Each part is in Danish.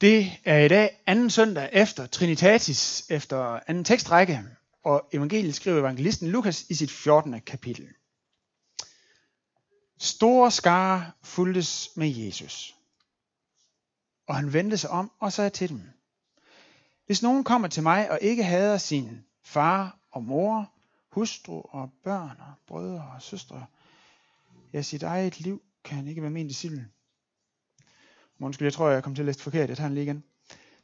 Det er i dag anden søndag efter Trinitatis, efter anden tekstrække, og evangeliet skriver evangelisten Lukas i sit 14. kapitel. Store skare fuldtes med Jesus, og han vendte sig om og sagde til dem, Hvis nogen kommer til mig og ikke hader sin far og mor, hustru og børn og brødre og søstre, ja, sit eget liv kan han ikke være min disciple. Undskyld, jeg tror, jeg kom til at læse forkert. Jeg tager den lige igen.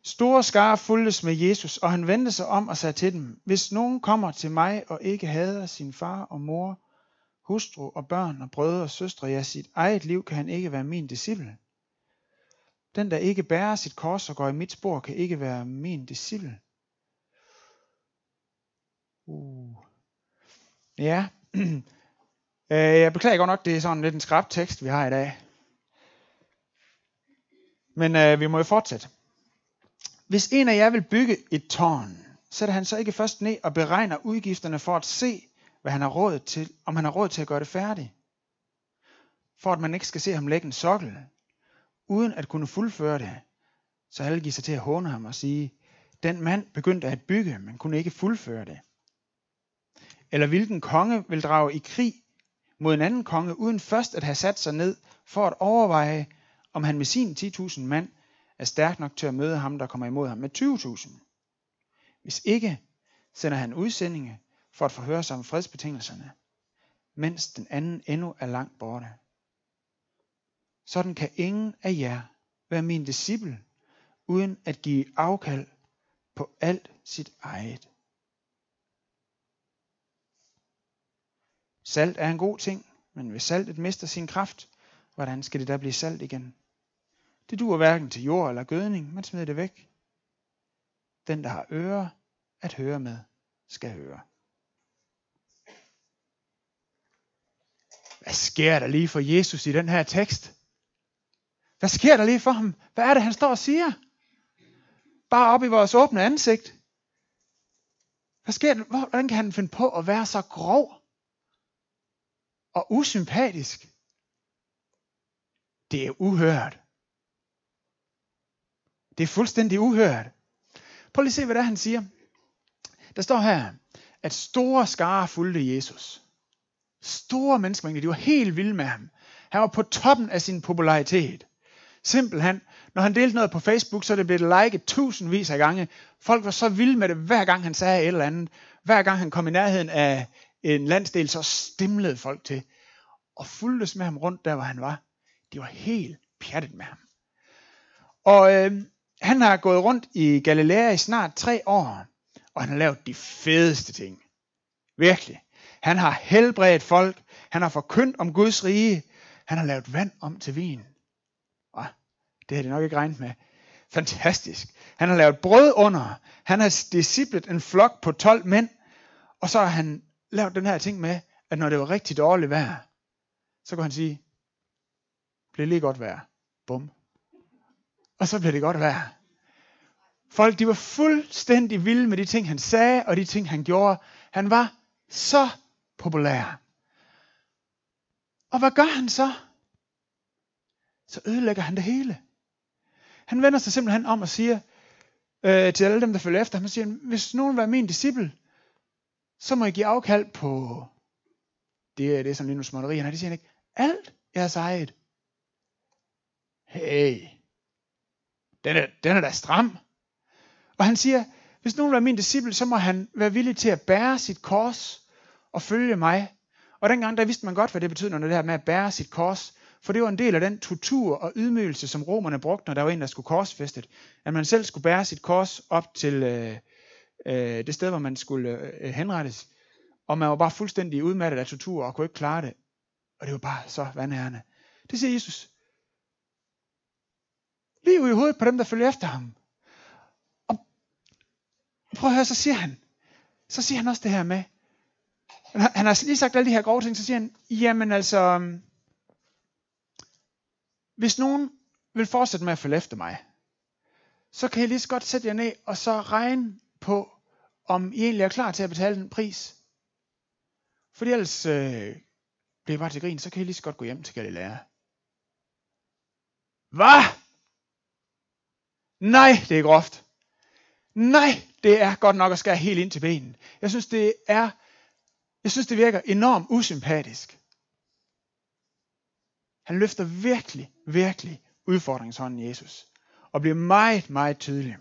Store skare fuldtes med Jesus, og han vendte sig om og sagde til dem, Hvis nogen kommer til mig og ikke hader sin far og mor, hustru og børn og brødre og søstre, ja, sit eget liv kan han ikke være min disciple. Den, der ikke bærer sit kors og går i mit spor, kan ikke være min disciple. Uh. Ja, øh, jeg beklager godt nok, det er sådan lidt en skrab tekst, vi har i dag. Men øh, vi må jo fortsætte. Hvis en af jer vil bygge et tårn, sætter han så ikke først ned og beregner udgifterne for at se, hvad han har råd til, om han har råd til at gøre det færdigt. For at man ikke skal se ham lægge en sokkel, uden at kunne fuldføre det, så alle giver sig til at håne ham og sige, den mand begyndte at bygge, men kunne ikke fuldføre det. Eller hvilken konge vil drage i krig mod en anden konge, uden først at have sat sig ned for at overveje, om han med sin 10.000 mand er stærk nok til at møde ham, der kommer imod ham med 20.000. Hvis ikke, sender han udsendinge for at forhøre sig om fredsbetingelserne, mens den anden endnu er langt borte. Sådan kan ingen af jer være min disciple, uden at give afkald på alt sit eget. Salt er en god ting, men hvis saltet mister sin kraft, hvordan skal det da blive salt igen? Det duer hverken til jord eller gødning, man smider det væk. Den, der har ører at høre med, skal høre. Hvad sker der lige for Jesus i den her tekst? Hvad sker der lige for ham? Hvad er det, han står og siger? Bare op i vores åbne ansigt. Hvad sker der? Hvordan kan han finde på at være så grov og usympatisk? Det er uhørt. Det er fuldstændig uhørt. Prøv lige at se, hvad det er, han siger. Der står her, at store skare fulgte Jesus. Store menneskemængder, de var helt vilde med ham. Han var på toppen af sin popularitet. Simpelthen, når han delte noget på Facebook, så er det liket tusindvis af gange. Folk var så vilde med det, hver gang han sagde et eller andet. Hver gang han kom i nærheden af en landsdel, så stimlede folk til. Og fuldtes med ham rundt der, hvor han var. Det var helt pjattet med ham. Og øh, han har gået rundt i Galilea i snart tre år, og han har lavet de fedeste ting. Virkelig. Han har helbredt folk, han har forkyndt om Guds rige, han har lavet vand om til vin. Og det har de nok ikke regnet med. Fantastisk. Han har lavet brød under, han har disciplet en flok på 12 mænd, og så har han lavet den her ting med, at når det var rigtig dårligt vejr, så kunne han sige, bliver lige godt værd. Bum, og så blev det godt værd. Folk, de var fuldstændig vilde med de ting, han sagde, og de ting, han gjorde. Han var så populær. Og hvad gør han så? Så ødelægger han det hele. Han vender sig simpelthen om og siger øh, til alle dem, der følger efter ham, siger, hvis nogen vil være min disciple, så må I give afkald på det er det, som Linus Småtteri, han det siger han ikke. Alt jeres eget. Hey, den er, den er da stram. Og han siger, hvis nogen er min disciple, så må han være villig til at bære sit kors og følge mig. Og dengang, der vidste man godt, hvad det betød, når det der med at bære sit kors. For det var en del af den tortur og ydmygelse, som romerne brugte, når der var en, der skulle korsfæstet. At man selv skulle bære sit kors op til øh, øh, det sted, hvor man skulle øh, øh henrettes. Og man var bare fuldstændig udmattet af tortur og kunne ikke klare det. Og det var bare så vandærende. Det siger Jesus liv i hovedet på dem, der følger efter ham. Og prøv at høre, så siger han, så siger han også det her med, han har lige sagt alle de her grove ting, så siger han, jamen altså, øhm, hvis nogen vil fortsætte med at følge efter mig, så kan I lige så godt sætte jer ned og så regne på, om I egentlig er klar til at betale den pris. Fordi ellers øh, bliver bare til grin, så kan I lige så godt gå hjem til Galilea. Hvad? Nej, det er groft. Nej, det er godt nok at skære helt ind til benen. Jeg synes, det er, jeg synes, det virker enormt usympatisk. Han løfter virkelig, virkelig udfordringshånden Jesus. Og bliver meget, meget tydelig.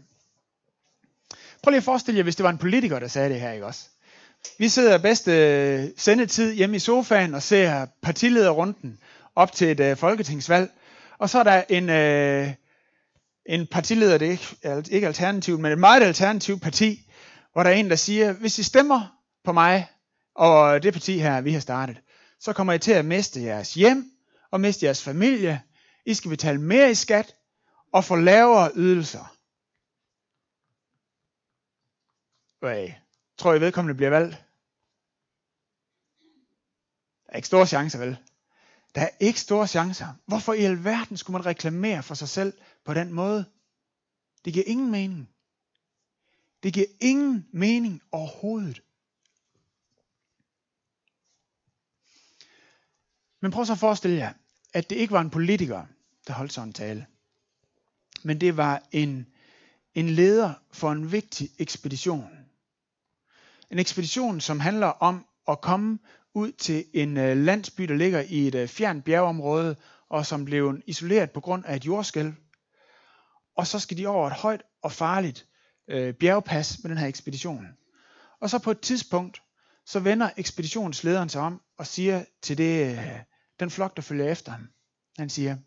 Prøv lige at forestille jer, hvis det var en politiker, der sagde det her, ikke også? Vi sidder bedste øh, sendetid hjemme i sofaen og ser partilederrunden op til et øh, folketingsvalg. Og så er der en, øh, en partileder, det er ikke, ikke alternativt, men et meget alternativt parti, hvor der er en, der siger, hvis I stemmer på mig og det parti her, vi har startet, så kommer I til at miste jeres hjem og miste jeres familie. I skal betale mere i skat og få lavere ydelser. Hvad? Tror I vedkommende bliver valgt? Der er ikke store chancer, vel? Der er ikke store chancer. Hvorfor i alverden skulle man reklamere for sig selv på den måde? Det giver ingen mening. Det giver ingen mening overhovedet. Men prøv så at forestille jer, at det ikke var en politiker, der holdt sådan en tale. Men det var en, en leder for en vigtig ekspedition. En ekspedition, som handler om at komme ud til en øh, landsby, der ligger i et øh, fjernt bjergeområde, og som blev isoleret på grund af et jordskælv. Og så skal de over et højt og farligt øh, bjergpas med den her ekspedition. Og så på et tidspunkt, så vender ekspeditionslederen sig om og siger til det, øh, den flok, der følger efter ham, han siger,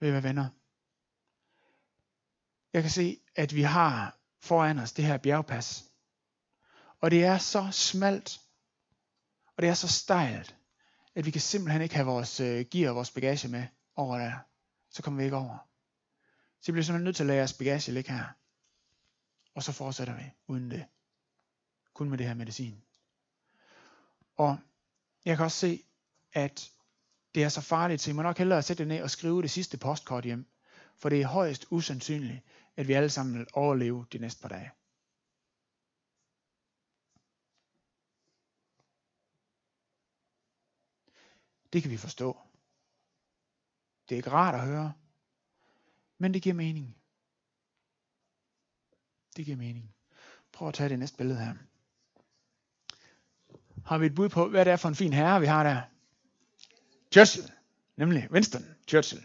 ved hvad venner? Jeg kan se, at vi har foran os det her bjergpas. Og det er så smalt, og det er så stejlt, at vi kan simpelthen ikke have vores øh, gear og vores bagage med over der. Så kommer vi ikke over. Så I bliver simpelthen nødt til at lade jeres bagage ligge her. Og så fortsætter vi uden det. Kun med det her medicin. Og jeg kan også se, at det er så farligt, så I må nok hellere sætte det ned og skrive det sidste postkort hjem. For det er højst usandsynligt, at vi alle sammen vil overleve de næste par dage. Det kan vi forstå. Det er ikke rart at høre, men det giver mening. Det giver mening. Prøv at tage det næste billede her. Har vi et bud på, hvad det er for en fin herre, vi har der? Churchill, nemlig Winston Churchill.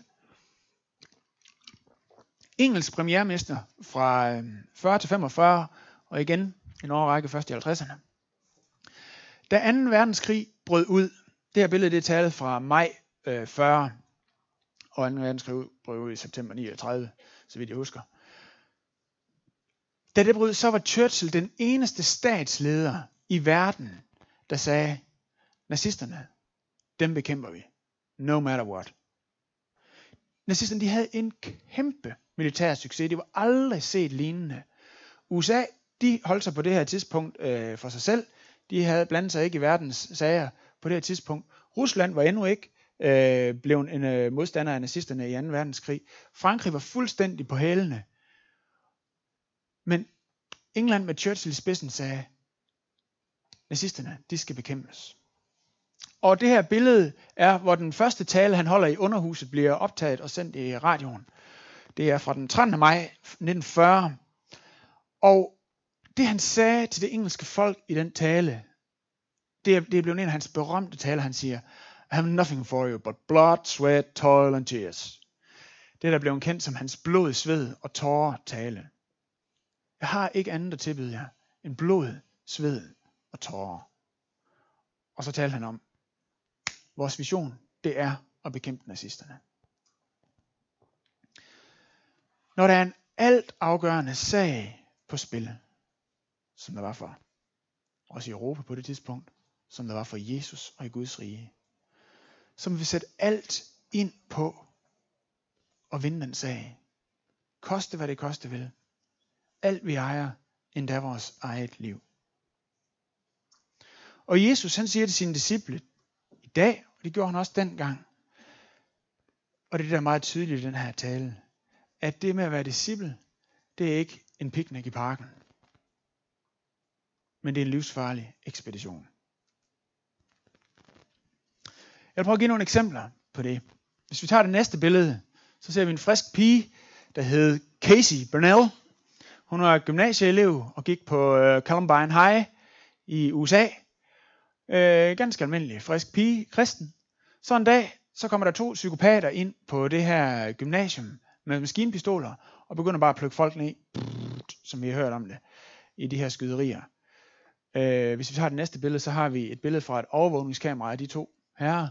Engelsk premierminister fra øhm, 40 til 45, og igen en årrække først i 50'erne. Da 2. verdenskrig brød ud, det her billede det er taget fra maj øh, 40, og 2. verdenskrig brød ud i september 39, så vidt jeg husker. Da det brød, så var Churchill den eneste statsleder i verden, der sagde, nazisterne, dem bekæmper vi. No matter what. Nazisterne de havde en kæmpe militær succes. Det var aldrig set lignende. USA, de holdt sig på det her tidspunkt øh, for sig selv. De havde blandet sig ikke i verdens sager på det her tidspunkt. Rusland var endnu ikke øh, blev en øh, modstander af nazisterne i 2. verdenskrig. Frankrig var fuldstændig på hælene. Men England med Churchill i spidsen sagde, nazisterne, de skal bekæmpes. Og det her billede er, hvor den første tale, han holder i underhuset, bliver optaget og sendt i radioen. Det er fra den 13. maj 1940. Og det han sagde til det engelske folk i den tale, det er, det er blevet en af hans berømte taler, han siger, i have nothing for you but blood, sweat, toil and tears. Det der blev kendt som hans blod, sved og tårer tale. Jeg har ikke andet at tilbyde jer end blod, sved og tårer. Og så talte han om, vores vision, det er at bekæmpe nazisterne. Når der er en alt afgørende sag på spil, som der var for os i Europa på det tidspunkt, som der var for Jesus og i Guds rige, som vi sætte alt ind på at vinde den sag. Koste hvad det koste vil. Alt vi ejer, endda vores eget liv. Og Jesus han siger til sine disciple i dag, og det gjorde han også dengang. Og det er der meget tydeligt i den her tale, at det med at være disciple, det er ikke en picnic i parken. Men det er en livsfarlig ekspedition. Jeg vil prøve at give nogle eksempler på det. Hvis vi tager det næste billede, så ser vi en frisk pige, der hed Casey Burnell. Hun var gymnasieelev og gik på øh, Columbine High i USA. Øh, ganske almindelig, frisk pige, kristen. Så en dag, så kommer der to psykopater ind på det her gymnasium med maskinpistoler og begynder bare at plukke folk ned, som vi har hørt om det, i de her skyderier. Øh, hvis vi tager det næste billede, så har vi et billede fra et overvågningskamera af de to herrer.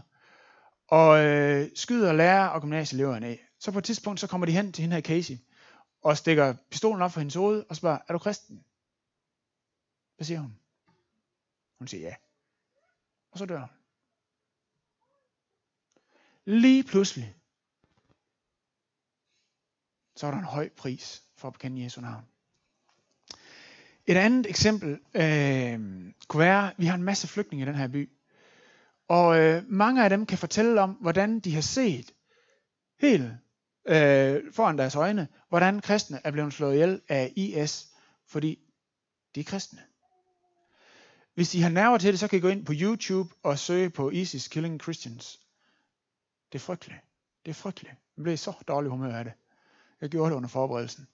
Og øh, skyder lærer og gymnasieeleverne af. Så på et tidspunkt, så kommer de hen til hende her Casey, og stikker pistolen op for hendes hoved, og spørger, er du kristen? Hvad siger hun? Hun siger ja. Og så dør hun. Lige pludselig, så er der en høj pris for at bekende Jesu navn. Et andet eksempel øh, kunne være, at vi har en masse flygtninge i den her by. Og øh, mange af dem kan fortælle om, hvordan de har set helt øh, foran deres øjne, hvordan kristne er blevet slået ihjel af IS, fordi de er kristne. Hvis I har nerver til det, så kan I gå ind på YouTube og søge på ISIS Killing Christians. Det er frygteligt. Det er frygteligt. Jeg blev så dårlig humør af det. Jeg gjorde det under forberedelsen.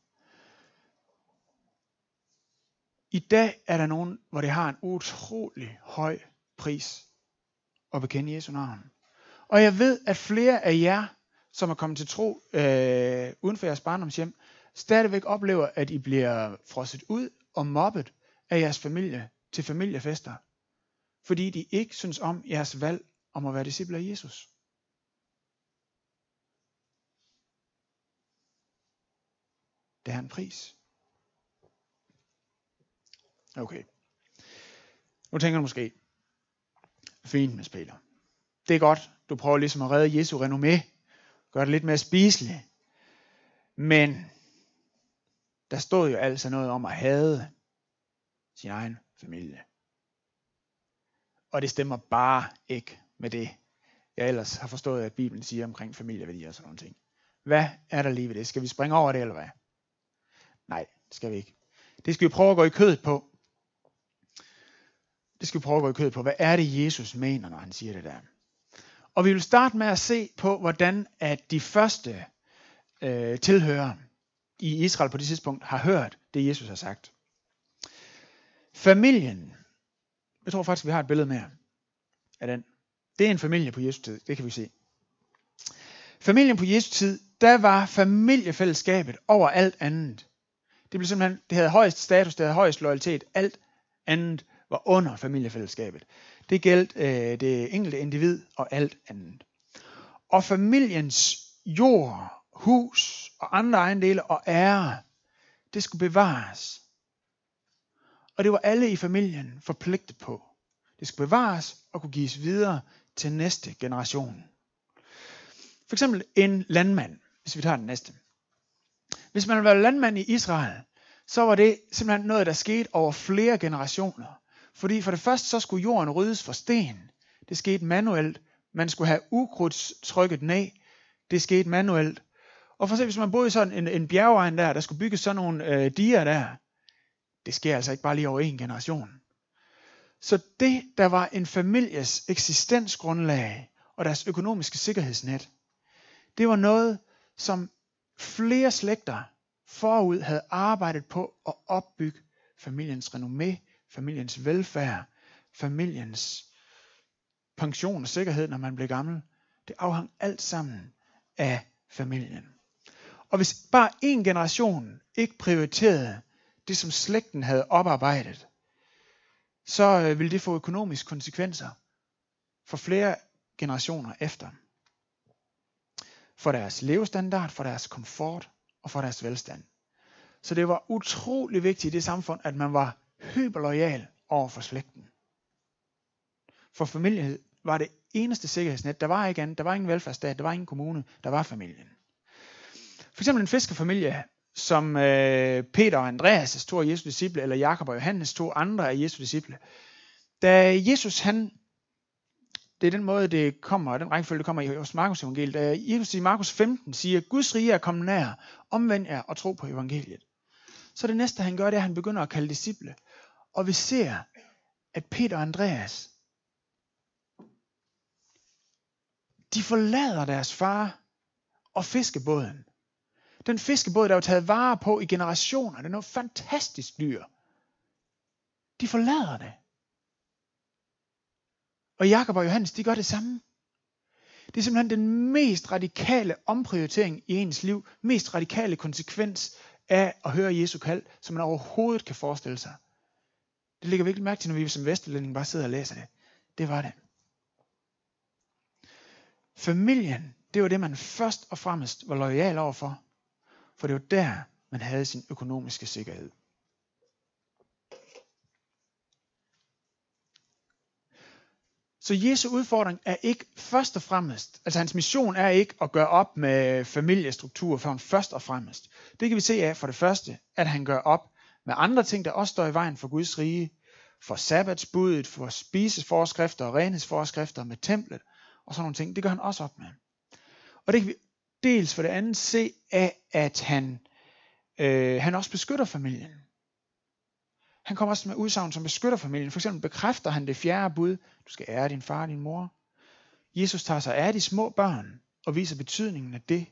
I dag er der nogen, hvor det har en utrolig høj pris og bekende Jesu navn. Og jeg ved, at flere af jer, som er kommet til tro øh, uden for jeres barndomshjem, stadigvæk oplever, at I bliver frosset ud og mobbet af jeres familie til familiefester, fordi de ikke synes om jeres valg om at være disciple af Jesus. Det er en pris. Okay. Nu tænker du måske, fint med spiller. Det er godt, du prøver ligesom at redde Jesu renommé, gør det lidt mere spiseligt. Men der stod jo altså noget om at have sin egen familie. Og det stemmer bare ikke med det, jeg ellers har forstået, at Bibelen siger omkring familieværdier og sådan nogle ting. Hvad er der lige ved det? Skal vi springe over det, eller hvad? Nej, det skal vi ikke. Det skal vi prøve at gå i kødet på. Det skal vi prøve at gå i kødet på. Hvad er det, Jesus mener, når han siger det der? Og vi vil starte med at se på, hvordan at de første øh, tilhører i Israel på det tidspunkt har hørt det, Jesus har sagt. Familien. Jeg tror faktisk, vi har et billede mere af den. Det er en familie på Jesu tid. Det kan vi se. Familien på Jesu tid, der var familiefællesskabet over alt andet. Det blev simpelthen, det havde højst status, det havde højst loyalitet. Alt andet var under familiefællesskabet. Det galt øh, det enkelte individ og alt andet. Og familiens jord, hus og andre ejendele og ære, det skulle bevares. Og det var alle i familien forpligtet på. Det skulle bevares og kunne gives videre til næste generation. For eksempel en landmand, hvis vi tager den næste. Hvis man var landmand i Israel, så var det simpelthen noget, der skete over flere generationer. Fordi for det første, så skulle jorden ryddes for sten. Det skete manuelt. Man skulle have ukrudt trykket ned. Det skete manuelt. Og for eksempel, hvis man boede i sådan en, en bjergegn der, der skulle bygges sådan nogle øh, diger der, det sker altså ikke bare lige over en generation. Så det, der var en families eksistensgrundlag og deres økonomiske sikkerhedsnet, det var noget, som flere slægter forud havde arbejdet på at opbygge familiens renommé, familiens velfærd, familiens pension og sikkerhed, når man bliver gammel. Det afhang alt sammen af familien. Og hvis bare en generation ikke prioriterede det, som slægten havde oparbejdet, så øh, ville det få økonomiske konsekvenser for flere generationer efter. For deres levestandard, for deres komfort og for deres velstand. Så det var utrolig vigtigt i det samfund, at man var hyperlojal over for slægten. For familien var det eneste sikkerhedsnet. Der var ikke andet. Der var ingen velfærdsstat. Der var ingen kommune. Der var familien. For eksempel en fiskerfamilie, som øh, Peter og Andreas, to af Jesu disciple, eller Jakob og Johannes, to andre af Jesu disciple. Da Jesus han, det er den måde, det kommer, den rækkefølge, det kommer i hos Markus evangeliet, da Jesus i Markus 15 siger, Guds rige er kommet nær, omvend jer og tro på evangeliet. Så det næste, han gør, det er, at han begynder at kalde disciple. Og vi ser, at Peter og Andreas, de forlader deres far og fiskebåden. Den fiskebåd, der var taget vare på i generationer, det er noget fantastisk dyr. De forlader det. Og Jakob og Johannes, de gør det samme. Det er simpelthen den mest radikale omprioritering i ens liv, mest radikale konsekvens af at høre Jesu kald, som man overhovedet kan forestille sig. Det ligger virkelig mærke til, når vi som vesterlænding bare sidder og læser det. Det var det. Familien, det var det, man først og fremmest var lojal overfor. For det var der, man havde sin økonomiske sikkerhed. Så Jesu udfordring er ikke først og fremmest, altså hans mission er ikke at gøre op med familiestruktur for han først og fremmest. Det kan vi se af for det første, at han gør op med andre ting, der også står i vejen for Guds rige, for sabbatsbuddet, for spiseforskrifter og renhedsforskrifter med templet og sådan nogle ting. Det gør han også op med. Og det kan vi dels for det andet se af, at han, øh, han også beskytter familien. Han kommer også med udsagn, som beskytter familien. For eksempel bekræfter han det fjerde bud. Du skal ære din far og din mor. Jesus tager sig af de små børn og viser betydningen af det.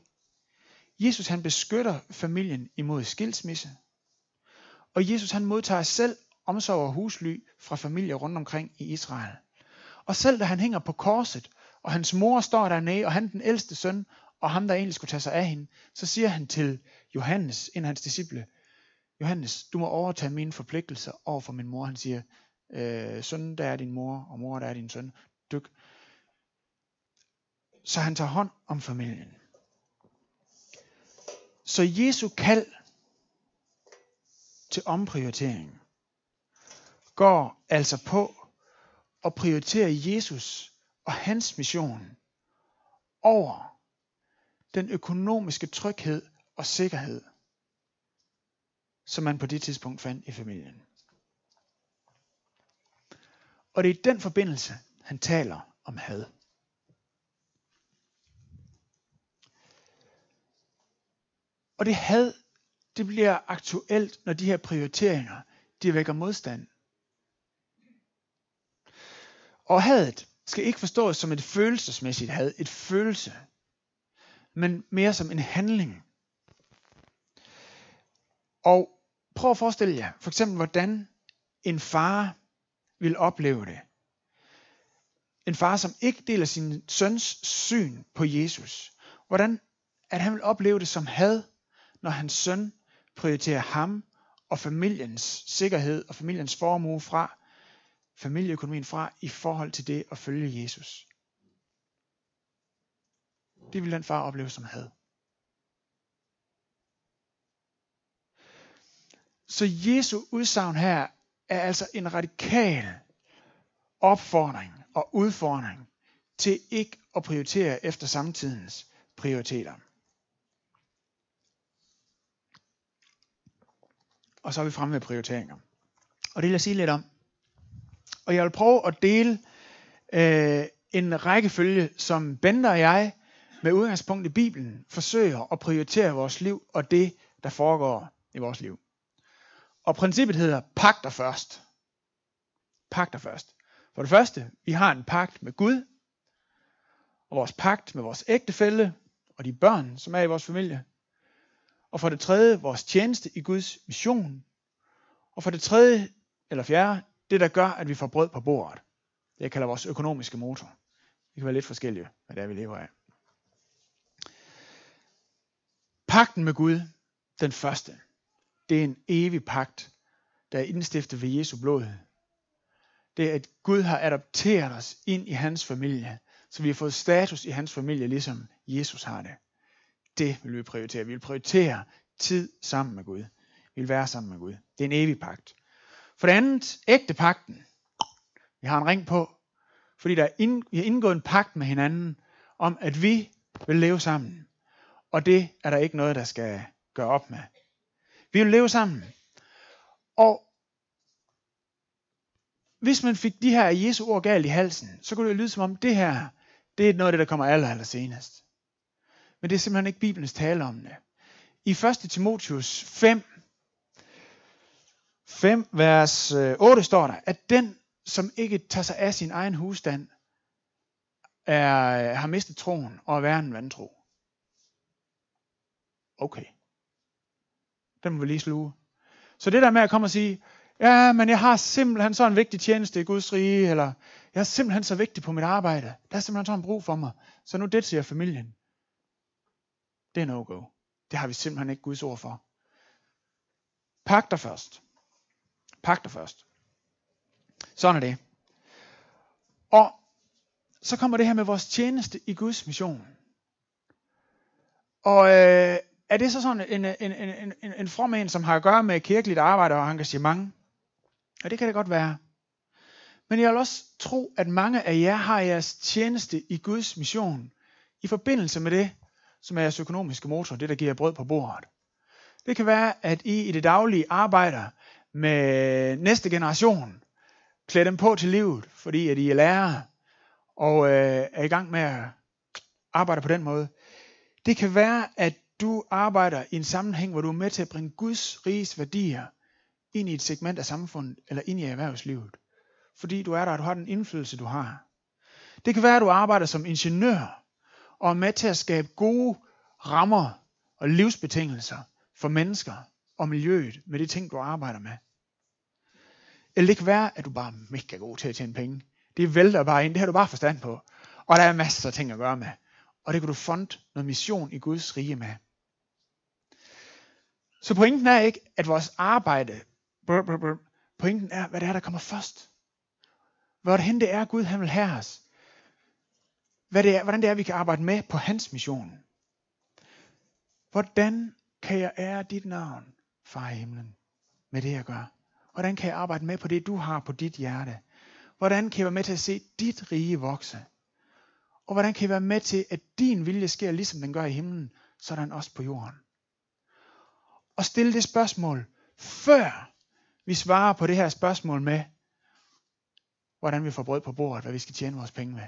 Jesus han beskytter familien imod skilsmisse. Og Jesus han modtager selv omsorg og husly fra familier rundt omkring i Israel. Og selv da han hænger på korset, og hans mor står dernede, og han den ældste søn, og ham der egentlig skulle tage sig af hende, så siger han til Johannes, en af hans disciple, Johannes, du må overtage mine forpligtelser over for min mor. Han siger, øh, søn, der er din mor, og mor, der er din søn. Dyk. Så han tager hånd om familien. Så Jesu kald til omprioritering går altså på at prioritere Jesus og hans mission over den økonomiske tryghed og sikkerhed, som man på det tidspunkt fandt i familien. Og det er i den forbindelse, han taler om had. Og det had, det bliver aktuelt, når de her prioriteringer, de vækker modstand. Og hadet skal ikke forstås som et følelsesmæssigt had, et følelse, men mere som en handling. Og prøv at forestille jer, for eksempel hvordan en far vil opleve det. En far, som ikke deler sin søns syn på Jesus. Hvordan at han vil opleve det som had, når hans søn prioritere ham og familiens sikkerhed og familiens formue fra, familieøkonomien fra i forhold til det at følge Jesus. Det ville den far opleve som had. Så Jesu udsagn her er altså en radikal opfordring og udfordring til ikke at prioritere efter samtidens prioriteter. Og så er vi fremme ved prioriteringer. Og det vil jeg sige lidt om. Og jeg vil prøve at dele øh, en rækkefølge, som Bender og jeg med udgangspunkt i Bibelen forsøger at prioritere vores liv og det, der foregår i vores liv. Og princippet hedder pagter først. Pagter først. For det første, vi har en pagt med Gud, og vores pagt med vores ægtefælle og de børn, som er i vores familie. Og for det tredje, vores tjeneste i Guds mission. Og for det tredje, eller fjerde, det der gør, at vi får brød på bordet. Det jeg kalder vores økonomiske motor. Det kan være lidt forskellige, hvad det er, vi lever af. Pakten med Gud, den første, det er en evig pagt, der er indstiftet ved Jesu blod. Det er, at Gud har adopteret os ind i hans familie, så vi har fået status i hans familie, ligesom Jesus har det. Det vil vi prioritere. Vi vil prioritere tid sammen med Gud. Vi vil være sammen med Gud. Det er en evig pagt. For det andet, ægte pakten. Vi har en ring på, fordi der er ind, vi har indgået en pagt med hinanden, om at vi vil leve sammen. Og det er der ikke noget, der skal gøre op med. Vi vil leve sammen. Og hvis man fik de her Jesu ord galt i halsen, så kunne det lyde som om det her, det er noget af det, der kommer aller, aller senest. Men det er simpelthen ikke Bibelens tale om det. I 1. Timotius 5, 5 vers øh, 8 står der, at den, som ikke tager sig af sin egen husstand, er, øh, har mistet troen og er værre en vantro. Okay. Den må vi lige sluge. Så det der med at komme og sige, ja, men jeg har simpelthen så en vigtig tjeneste i Guds rige, eller jeg er simpelthen så vigtig på mit arbejde. Der er simpelthen sådan brug for mig. Så nu det siger familien. Det er no-go. Det har vi simpelthen ikke Guds ord for. Pak dig først. Pak dig først. Sådan er det. Og så kommer det her med vores tjeneste i Guds mission. Og øh, er det så sådan en, en, en, en, en, en from en, som har at gøre med kirkeligt arbejde og engagement? Og det kan det godt være. Men jeg vil også tro, at mange af jer har jeres tjeneste i Guds mission i forbindelse med det, som er jeres økonomiske motor, det der giver brød på bordet. Det kan være, at I i det daglige arbejder med næste generation, klæder dem på til livet, fordi at I er lærere, og øh, er i gang med at arbejde på den måde. Det kan være, at du arbejder i en sammenhæng, hvor du er med til at bringe Guds riges værdier ind i et segment af samfundet, eller ind i erhvervslivet. Fordi du er der, og du har den indflydelse, du har. Det kan være, at du arbejder som ingeniør, og er med til at skabe gode rammer og livsbetingelser for mennesker og miljøet med de ting, du arbejder med. Eller det kan være, at du bare er mega god til at tjene penge. Det vælter bare ind, det har du bare forstand på. Og der er masser af ting at gøre med. Og det kan du fonde noget mission i Guds rige med. Så pointen er ikke, at vores arbejde, brr, brr, brr, pointen er, hvad det er, der kommer først. Hvor det er, Gud han vil have os. Hvad det er, hvordan det er, vi kan arbejde med på hans mission. Hvordan kan jeg ære dit navn, far i himlen, med det jeg gør? Hvordan kan jeg arbejde med på det, du har på dit hjerte? Hvordan kan jeg være med til at se dit rige vokse? Og hvordan kan jeg være med til, at din vilje sker, ligesom den gør i himlen, sådan også på jorden? Og stille det spørgsmål, før vi svarer på det her spørgsmål med, hvordan vi får brød på bordet, hvad vi skal tjene vores penge med.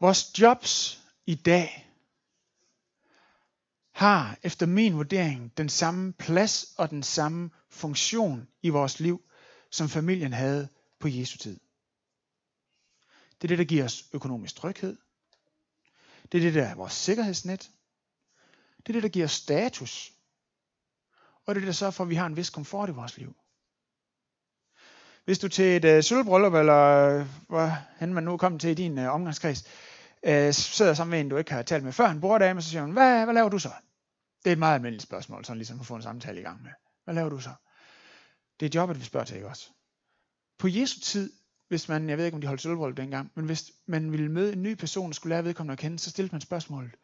Vores jobs i dag har efter min vurdering den samme plads og den samme funktion i vores liv, som familien havde på Jesu tid. Det er det, der giver os økonomisk tryghed. Det er det, der er vores sikkerhedsnet. Det er det, der giver os status. Og det er det, der sørger for, at vi har en vis komfort i vores liv. Hvis du til et øh, sølvbryllup, eller øh, hvor han man nu er kommet til i din øh, omgangskreds, øh, sidder sammen med en, du ikke har talt med før en borddame, så siger hun, hvad, hvad laver du så? Det er et meget almindeligt spørgsmål, sådan ligesom at få en samtale i gang med. Hvad laver du så? Det er jobbet, vi spørger til, ikke også? På Jesu tid, hvis man, jeg ved ikke om de holdt sølvbrøl dengang, men hvis man ville møde en ny person, og skulle lære vedkommende at kende, så stillede man spørgsmålet,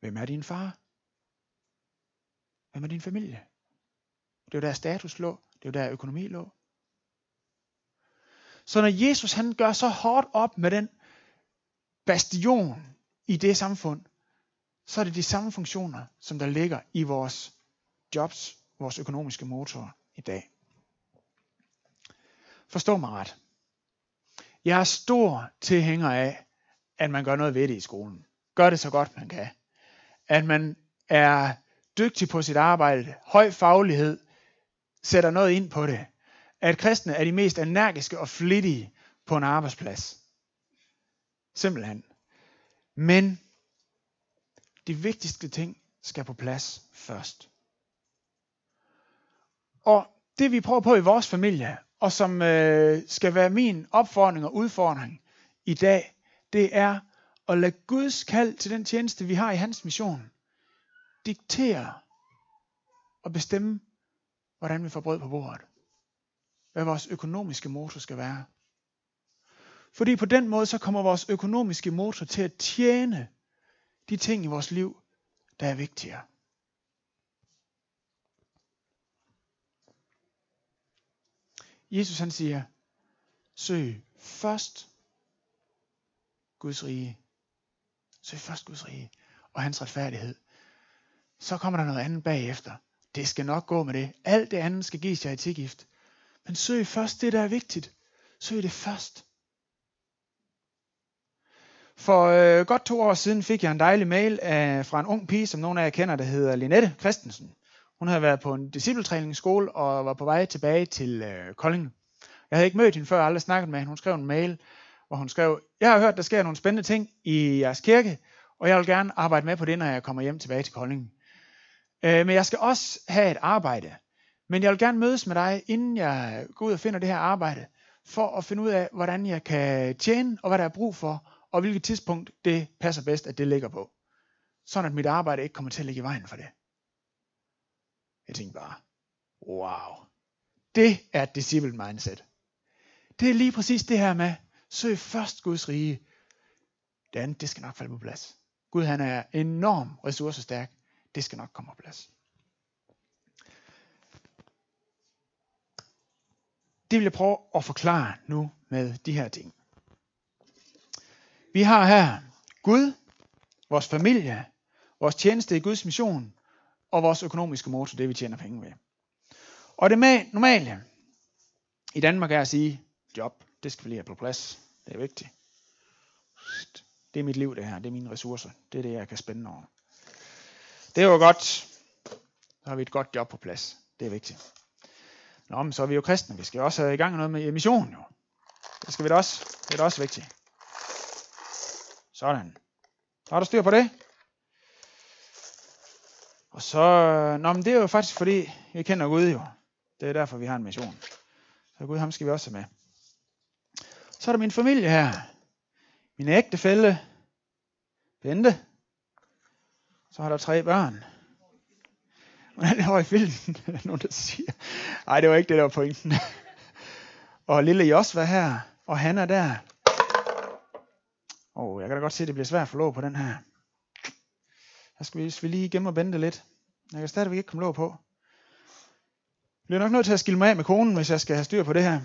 hvem er din far? Hvem er din familie? Det er jo der status lå, det er jo der økonomi lå. Så når Jesus han gør så hårdt op med den bastion i det samfund, så er det de samme funktioner, som der ligger i vores jobs, vores økonomiske motor i dag. Forstå mig ret. Jeg er stor tilhænger af, at man gør noget ved det i skolen. Gør det så godt man kan. At man er dygtig på sit arbejde, høj faglighed, sætter noget ind på det. At kristne er de mest energiske og flittige på en arbejdsplads. Simpelthen. Men de vigtigste ting skal på plads først. Og det vi prøver på i vores familie, og som øh, skal være min opfordring og udfordring i dag, det er at lade Guds kald til den tjeneste, vi har i hans mission, diktere og bestemme, hvordan vi får brød på bordet. Hvad vores økonomiske motor skal være. Fordi på den måde, så kommer vores økonomiske motor til at tjene de ting i vores liv, der er vigtigere. Jesus han siger, søg først Guds rige. Søg først Guds rige og hans retfærdighed. Så kommer der noget andet bagefter. Det skal nok gå med det. Alt det andet skal gives jer i tilgift. Men søg først det, der er vigtigt. Søg det først. For øh, godt to år siden fik jeg en dejlig mail af, fra en ung pige, som nogle af jer kender, der hedder Linette Christensen. Hun havde været på en discipletræningsskole og var på vej tilbage til øh, Kolding. Jeg havde ikke mødt hende før, aldrig snakket med hende. Hun skrev en mail, hvor hun skrev, jeg har hørt, der sker nogle spændende ting i jeres kirke, Og jeg vil gerne arbejde med på det, når jeg kommer hjem tilbage til Kolding. Øh, men jeg skal også have et arbejde. Men jeg vil gerne mødes med dig, inden jeg går ud og finder det her arbejde, for at finde ud af, hvordan jeg kan tjene, og hvad der er brug for, og hvilket tidspunkt det passer bedst, at det ligger på. Sådan at mit arbejde ikke kommer til at ligge i vejen for det. Jeg tænkte bare, wow. Det er et disciple mindset. Det er lige præcis det her med, søg først Guds rige. Det andet, det skal nok falde på plads. Gud han er enorm ressourcestærk. Det skal nok komme på plads. Det vil jeg prøve at forklare nu med de her ting. Vi har her Gud, vores familie, vores tjeneste i Guds mission og vores økonomiske motor, det vi tjener penge ved. Og det normale i Danmark er at sige, job, det skal vi lige have på plads. Det er vigtigt. Det er mit liv det her, det er mine ressourcer. Det er det, jeg kan spænde over. Det er jo godt. Så har vi et godt job på plads. Det er vigtigt. Nå, men så er vi jo kristne. Vi skal også have i gang noget med mission jo. Det skal vi da også. Det er da også vigtigt. Sådan. Så har du styr på det? Og så, øh, nå, men det er jo faktisk fordi, vi kender Gud jo. Det er derfor, vi har en mission. Så Gud, ham skal vi også have med. Så er der min familie her. Min ægtefælle, Bente. Så har der tre børn. Hvordan er i filmen? Nogen, der siger. Nej, det var ikke det, der var pointen. og lille Jos var her, og han er der. Åh, oh, jeg kan da godt se, at det bliver svært at få lov på den her. Her skal vi, vi lige gemme og vente lidt. Jeg kan stadigvæk ikke komme lov på. Jeg bliver nok nødt til at skille mig af med konen, hvis jeg skal have styr på det her.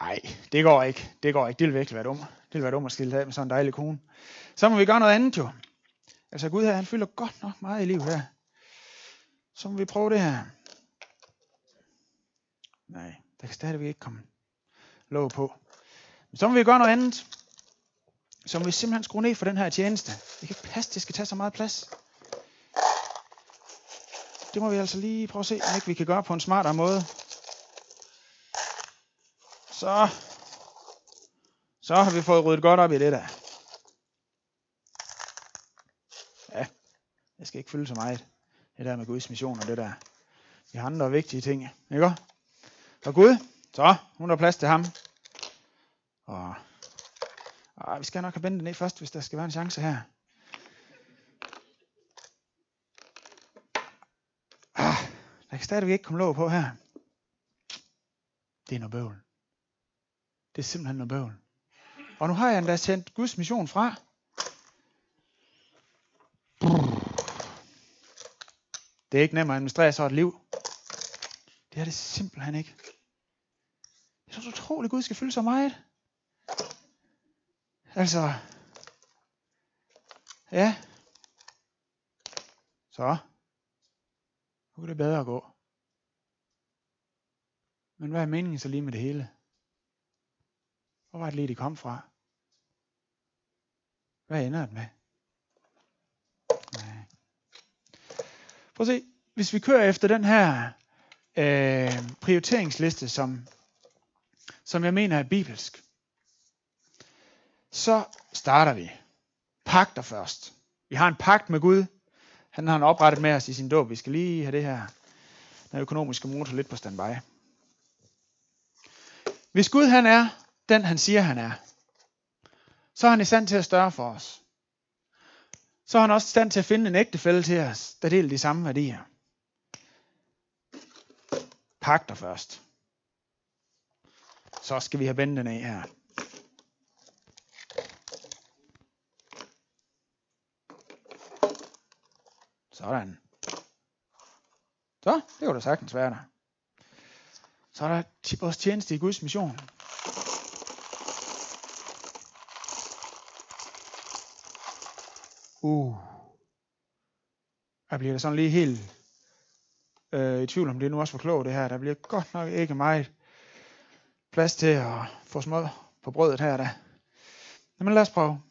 Nej, det går ikke. Det går ikke. Det vil virkelig være dumt. Det vil være dumt at skille af med sådan en dejlig kone. Så må vi gøre noget andet jo. Altså Gud her, han fylder godt nok meget i livet her. Så må vi prøve det her. Nej, der kan stadigvæk ikke komme lov på. Så må vi gøre noget andet. Så må vi simpelthen skrue ned for den her tjeneste. Det kan ikke passe, det skal tage så meget plads. Det må vi altså lige prøve at se, om ikke vi kan gøre på en smartere måde. Så, så har vi fået ryddet godt op i det der. Ja, jeg skal ikke fylde så meget. Det der med Guds mission og det der. Vi har andre vigtige ting. Ikke? Og Gud, så, nu er der plads til ham. Og, og vi skal nok have vendt ned først, hvis der skal være en chance her. Ah, der kan stadigvæk ikke komme låg på her. Det er noget bøvl. Det er simpelthen noget bøvl. Og nu har jeg endda sendt Guds mission fra. Det er ikke nemt at administrere så et liv. Det er det simpelthen ikke. Det er så utroligt, at Gud skal fylde så meget. Altså, ja. Så. Nu er det bedre at gå. Men hvad er meningen så lige med det hele? Hvor var det lige, det kom fra? Hvad ender det med? Nej. Prøv at se, hvis vi kører efter den her øh, prioriteringsliste, som, som jeg mener er bibelsk, så starter vi. Pagter først. Vi har en pagt med Gud. Han har en oprettet med os i sin dåb. Vi skal lige have det her, den økonomiske motor lidt på standby. Hvis Gud han er den han siger han er, så er han i stand til at større for os. Så er han også i stand til at finde en ægtefælde til os, der deler de samme værdier. Pagter først. Så skal vi have bænden af her. Sådan. Så, det kunne da sagtens være der. Så er der vores tjeneste i Guds mission. Uh. Jeg bliver sådan lige helt øh, i tvivl om det nu også var klogt det her. Der bliver godt nok ikke meget plads til at få små på brødet her da. Jamen lad os prøve.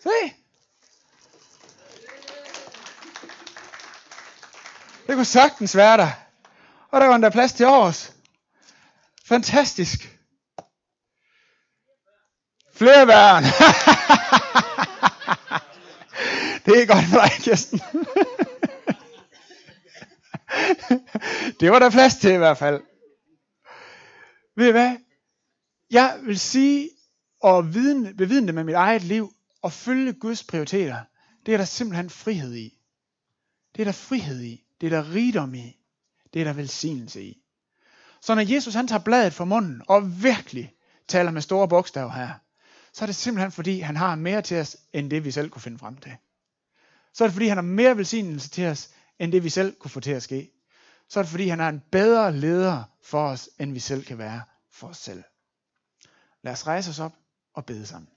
Se. Det kunne sagtens være der. Og der var der plads til års. Fantastisk. Flere børn. det er godt for dig, Kirsten. det var der plads til i hvert fald. Ved I hvad? Jeg vil sige og viden, bevidne det med mit eget liv og følge Guds prioriteter. Det er der simpelthen frihed i. Det er der frihed i. Det er der rigdom i. Det er der velsignelse i. Så når Jesus han tager bladet fra munden og virkelig taler med store bogstaver her, så er det simpelthen fordi, han har mere til os, end det vi selv kunne finde frem til. Så er det fordi, han har mere velsignelse til os, end det vi selv kunne få til at ske. Så er det fordi, han er en bedre leder for os, end vi selv kan være for os selv. Lad os rejse os op og bede sammen.